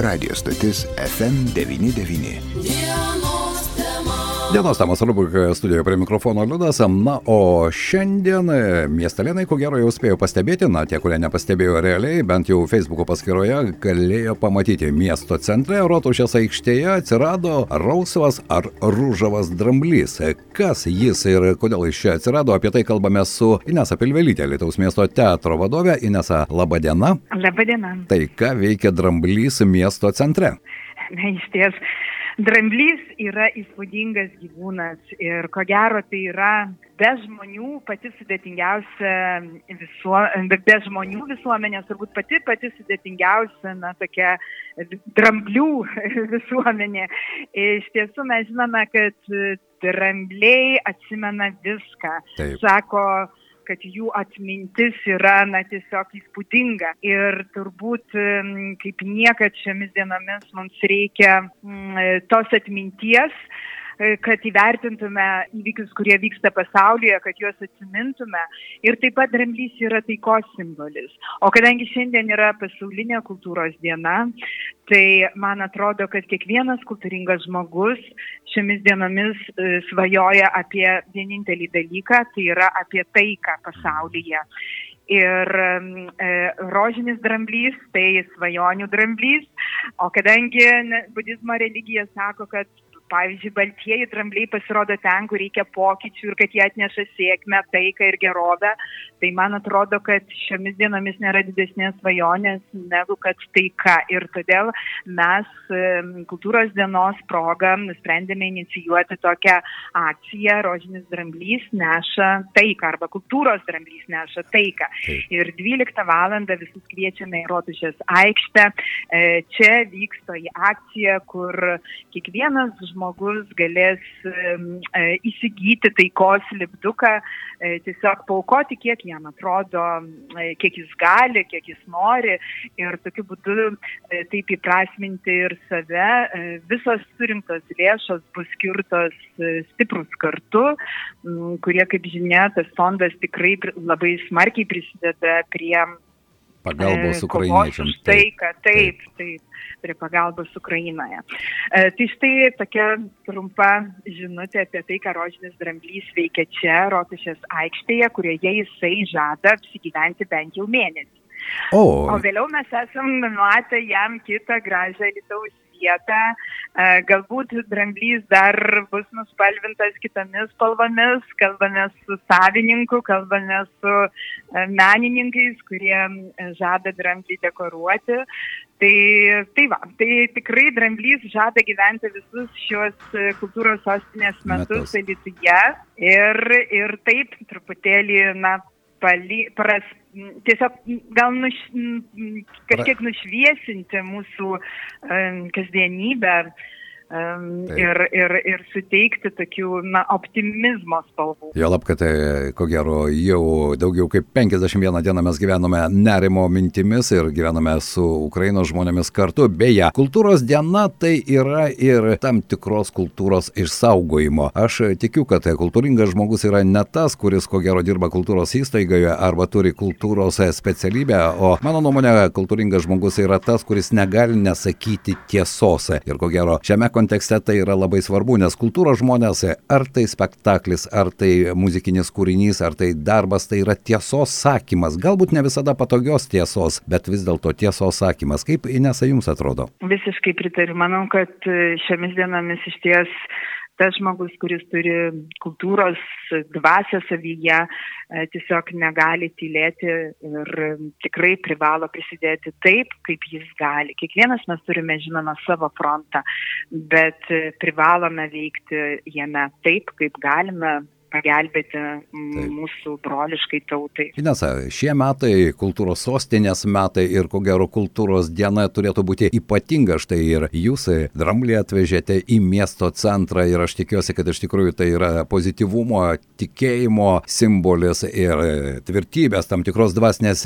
Radio stotis FM99. Dienos temos rubrikoje studijoje prie mikrofono Liudas. Na, o šiandien miestelėnai, ko gero jau spėjo pastebėti, na, tie, kurie nepastebėjo realiai, bent jau Facebook'o paskyroje, galėjo pamatyti miesto centre, Rotušės aikštėje atsirado rausvas ar rūžavas dramblys. Kas jis ir kodėl iš čia atsirado, apie tai kalbame su Inesa Pilvelytė, Lietuvos miesto teatro vadovė. Inesa, laba diena. Labą dieną. Tai ką veikia dramblys miesto centre? Na, iš ties, Dramblys yra įspūdingas gyvūnas ir ko gero tai yra be žmonių pati sudėtingiausia visuo, be žmonių visuomenės, turbūt pati pati sudėtingiausia, na, tokia dramblių visuomenė. Iš tiesų mes žinome, kad drambliai atsimena viską. Taip. Sako, kad jų atmintis yra na, tiesiog įspūdinga. Ir turbūt kaip niekad šiomis dienomis mums reikia mm, tos atminties kad įvertintume įvykius, kurie vyksta pasaulyje, kad juos atsimintume. Ir taip pat dramblys yra taikos simbolis. O kadangi šiandien yra pasaulinė kultūros diena, tai man atrodo, kad kiekvienas kultūringas žmogus šiomis dienomis svajoja apie vienintelį dalyką, tai yra apie taiką pasaulyje. Ir e, rožinis dramblys, tai svajonių dramblys, o kadangi budizmo religija sako, kad pavyzdžiui, baltieji drambliai pasirodo ten, kur reikia pokyčių ir kad jie atneša sėkmę, taiką ir gerovę. Tai man atrodo, kad šiomis dienomis nėra didesnės svajonės negu kad taika. Ir todėl mes kultūros dienos progą nusprendėme inicijuoti tokią akciją Rožinis dramblys neša taiką arba kultūros dramblys neša taiką. Ir 12 val. visus kviečiame į Rotušės aikštę. Čia vyksta į akciją, kur kiekvienas žmogus žmogus galės e, įsigyti taikos lipduką, e, tiesiog paukoti, kiek jam atrodo, e, kiek jis gali, kiek jis nori ir tokiu būdu taip įprasminti ir save. Visos surinktos lėšos bus skirtos stiprus kartu, kurie, kaip žinia, tas fondas tikrai labai smarkiai prisideda prie pagalbos ukrainiečiams. Taip, taip, taip, taip, prie pagalbos Ukrainoje. E, tai štai tokia trumpa žinutė apie tai, ką Rožinis Dramblys veikia čia, Rotušės aikštėje, kurioje jisai žada apsigyventi bent jau mėnesį. O, O vėliau mes esam numatę jam kitą gražią Lietuvos vietą. E, Galbūt dramblys dar bus nuspalvintas kitomis spalvomis, kalbame su savininku, kalbame su e, menininkais, kurie e, žada dramblį dekoruoti. Tai, tai va, tai tikrai dramblys žada gyventi visus šios kultūros sostinės metus Metus. Lietuvoje ir, ir taip truputėlį, na, pali, pras, tiesiog gal nuš, kažkiek nušviesinti mūsų kasdienybę Taip. ir, ir, ir suteikti tokių, na, optimizmo spalvų. Jo lab, kad e, ko gero jau daugiau kaip 51 dieną mes gyvename nerimo mintimis ir gyvename su Ukrainos žmonėmis kartu. Beje, kultūros diena tai yra ir tam tikros kultūros išsaugojimo. Aš tikiu, kad kultūringas žmogus yra ne tas, kuris ko gero dirba kultūros įstaigoje arba turi kultūros specialybę, o mano nuomonė, kultūringas žmogus yra tas, kuris negali nesakyti tiesos. Ir ko gero šiame kontekste tai yra labai svarbu, nes kultūros žmonės, ar tai spektaklis, ar tai muzikinis kūrinys, ar tai darbas, tai yra tiesos sakymas. Galbūt ne visada patogios tiesos, bet vis dėlto tiesos sakymas. Kaip Inesa jums atrodo? Visiškai pritariu. Manau, kad e, šiomis dienomis iš ties tas žmogus, kuris turi kultūros dvasę savyje, e, tiesiog negali tylėti ir tikrai privalo prisidėti taip, kaip jis gali. Kiekvienas mes turime, žinoma, savo frontą, bet e, privalome veikti jame taip, kaip galime pagelbėti mūsų broliškai tautai. Inesa, šie metai kultūros sostinės metai ir ko gero kultūros diena turėtų būti ypatinga. Štai ir jūs dramblį atvežėte į miesto centrą ir aš tikiuosi, kad iš tikrųjų tai yra pozityvumo, tikėjimo simbolis ir tvirtybės, tam tikros dvasinės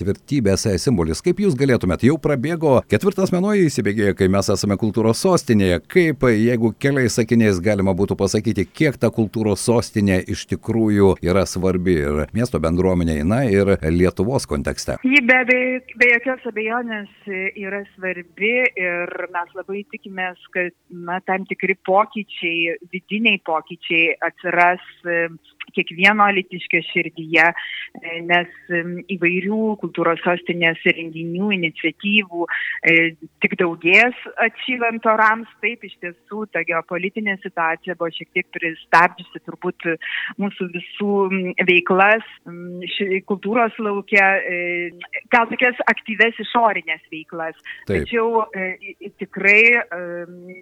tvirtybės simbolis. Kaip jūs galėtumėt, jau prabėgo ketvirtas mėnuo įsibėgėjo, kai mes esame kultūros sostinėje. Kaip, jeigu keliais sakiniais galima būtų pasakyti, kiek ta kultūros sostinė sostinė iš tikrųjų yra svarbi ir miesto bendruomeniai, na ir Lietuvos kontekste? Ji be, be, be jokios abejonės yra svarbi ir mes labai tikimės, kad na, tam tikri pokyčiai, vidiniai pokyčiai atsiras kiekvieno litiškio širdyje, e, nes įvairių kultūros sostinės renginių, iniciatyvų e, tik daugės atšylant orams. Taip, iš tiesų, ta geopolitinė situacija buvo šiek tiek pristabdžiusi turbūt mūsų visų veiklas kultūros laukia, e, gal tokias aktyves išorinės veiklas. Taip. Tačiau tikrai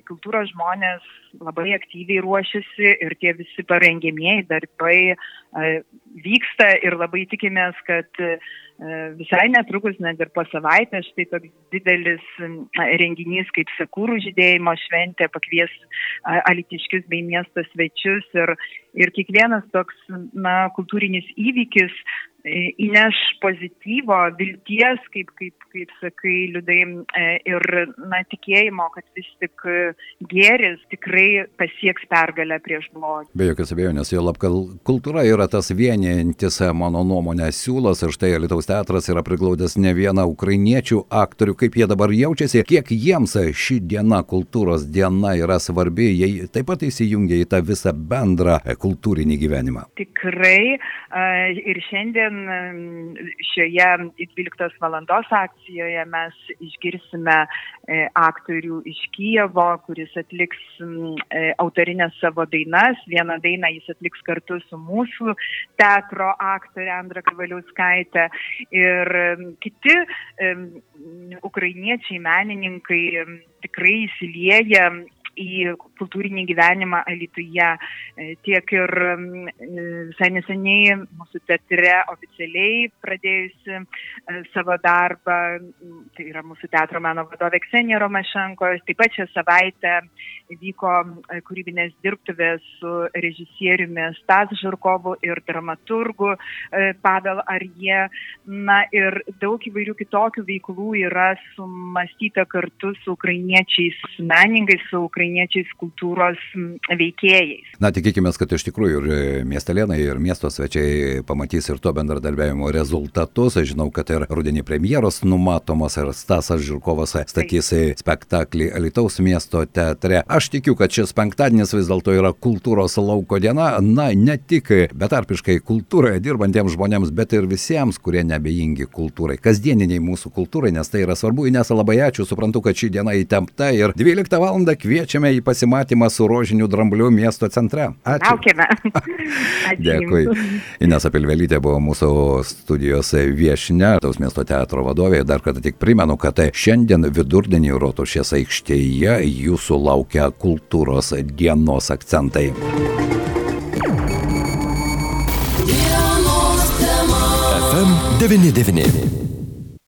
kultūros žmonės labai aktyviai ruošiasi ir tie visi parengėmėjai darbai tikrai vyksta ir labai tikimės, kad visai netrukus, net ir po savaitės, štai toks didelis renginys kaip Sekūrų žydėjimo šventė pakvies alitiškius bei miesto svečius ir, ir kiekvienas toks na, kultūrinis įvykis įneš pozityvo, vilties, kaip, kaip, kaip sakai, liudai, e, ir na, tikėjimo, kad vis tik gėris tikrai pasieks pergalę prieš blogį. Be jokios abejonės, jo lab kultūra yra tas vienijantis, mano nuomonė, siūlas ir štai Lietuvos teatras yra priglaudęs ne vieną ukrainiečių aktorių, kaip jie dabar jaučiasi, kiek jiems ši diena, kultūros diena yra svarbi, jie taip pat įsijungia į tą visą bendrą kultūrinį gyvenimą. Tikrai ir šiandien šioje 12 valandos akcijoje mes išgirsime e, aktorių iš Kijevo, kuris atliks e, autorinės savo dainas. Vieną dainą jis atliks kartu su mūsų teatro aktorė Andra Kavaliauskaitė ir kiti ukrainiečiai menininkai tikrai įsilieja į kultūrinį gyvenimą Alituje. E, tiek ir e, visai neseniai mūsų teatre oficialiai pradėjusi e, savo darbą, tai yra mūsų teatro meno vadovė Ksenija Romašenko, taip pat šią savaitę vyko kūrybinės dirbtuvės su režisieriumi Stas Žurkovu ir dramaturgu Pavel Arje. Na ir daug įvairių kitokių veiklų yra sumastyta kartu su ukrainiečiais menininkais, su ukrainiečiais kultūros veikėjais. Na, tikėkime, kad iš tikrųjų ir miestelėnai, ir miesto svečiai pamatys ir to bendradarbiavimo rezultatus. Aš žinau, kad ir rudenį premjeros numatomos ir Stasas Žirkovas statys spektaklį Alitaus miesto teatre. Aš tikiu, kad šis penktadienis vis dėlto yra kultūros lauko diena. Na, ne tik betarpiškai kultūroje dirbantiems žmonėms, bet ir visiems, kurie nebejingi kultūrai, kasdieniniai mūsų kultūrai, nes tai yra svarbu. Inesa labai ačiū, suprantu, kad ši diena įtempta ir 12 val. kviečiame į pasimatymą su rožiniu drambliu miesto centre. Ačiū. Laukiame. Dėkui. Inesa Pilvelytė buvo mūsų studijos viešne, Taus miesto teatro vadovė. Dar kartą tik primenu, kad šiandien vidurdienį Rotušės aikštėje jūsų laukia kultūros dienos akcentai. FM 99.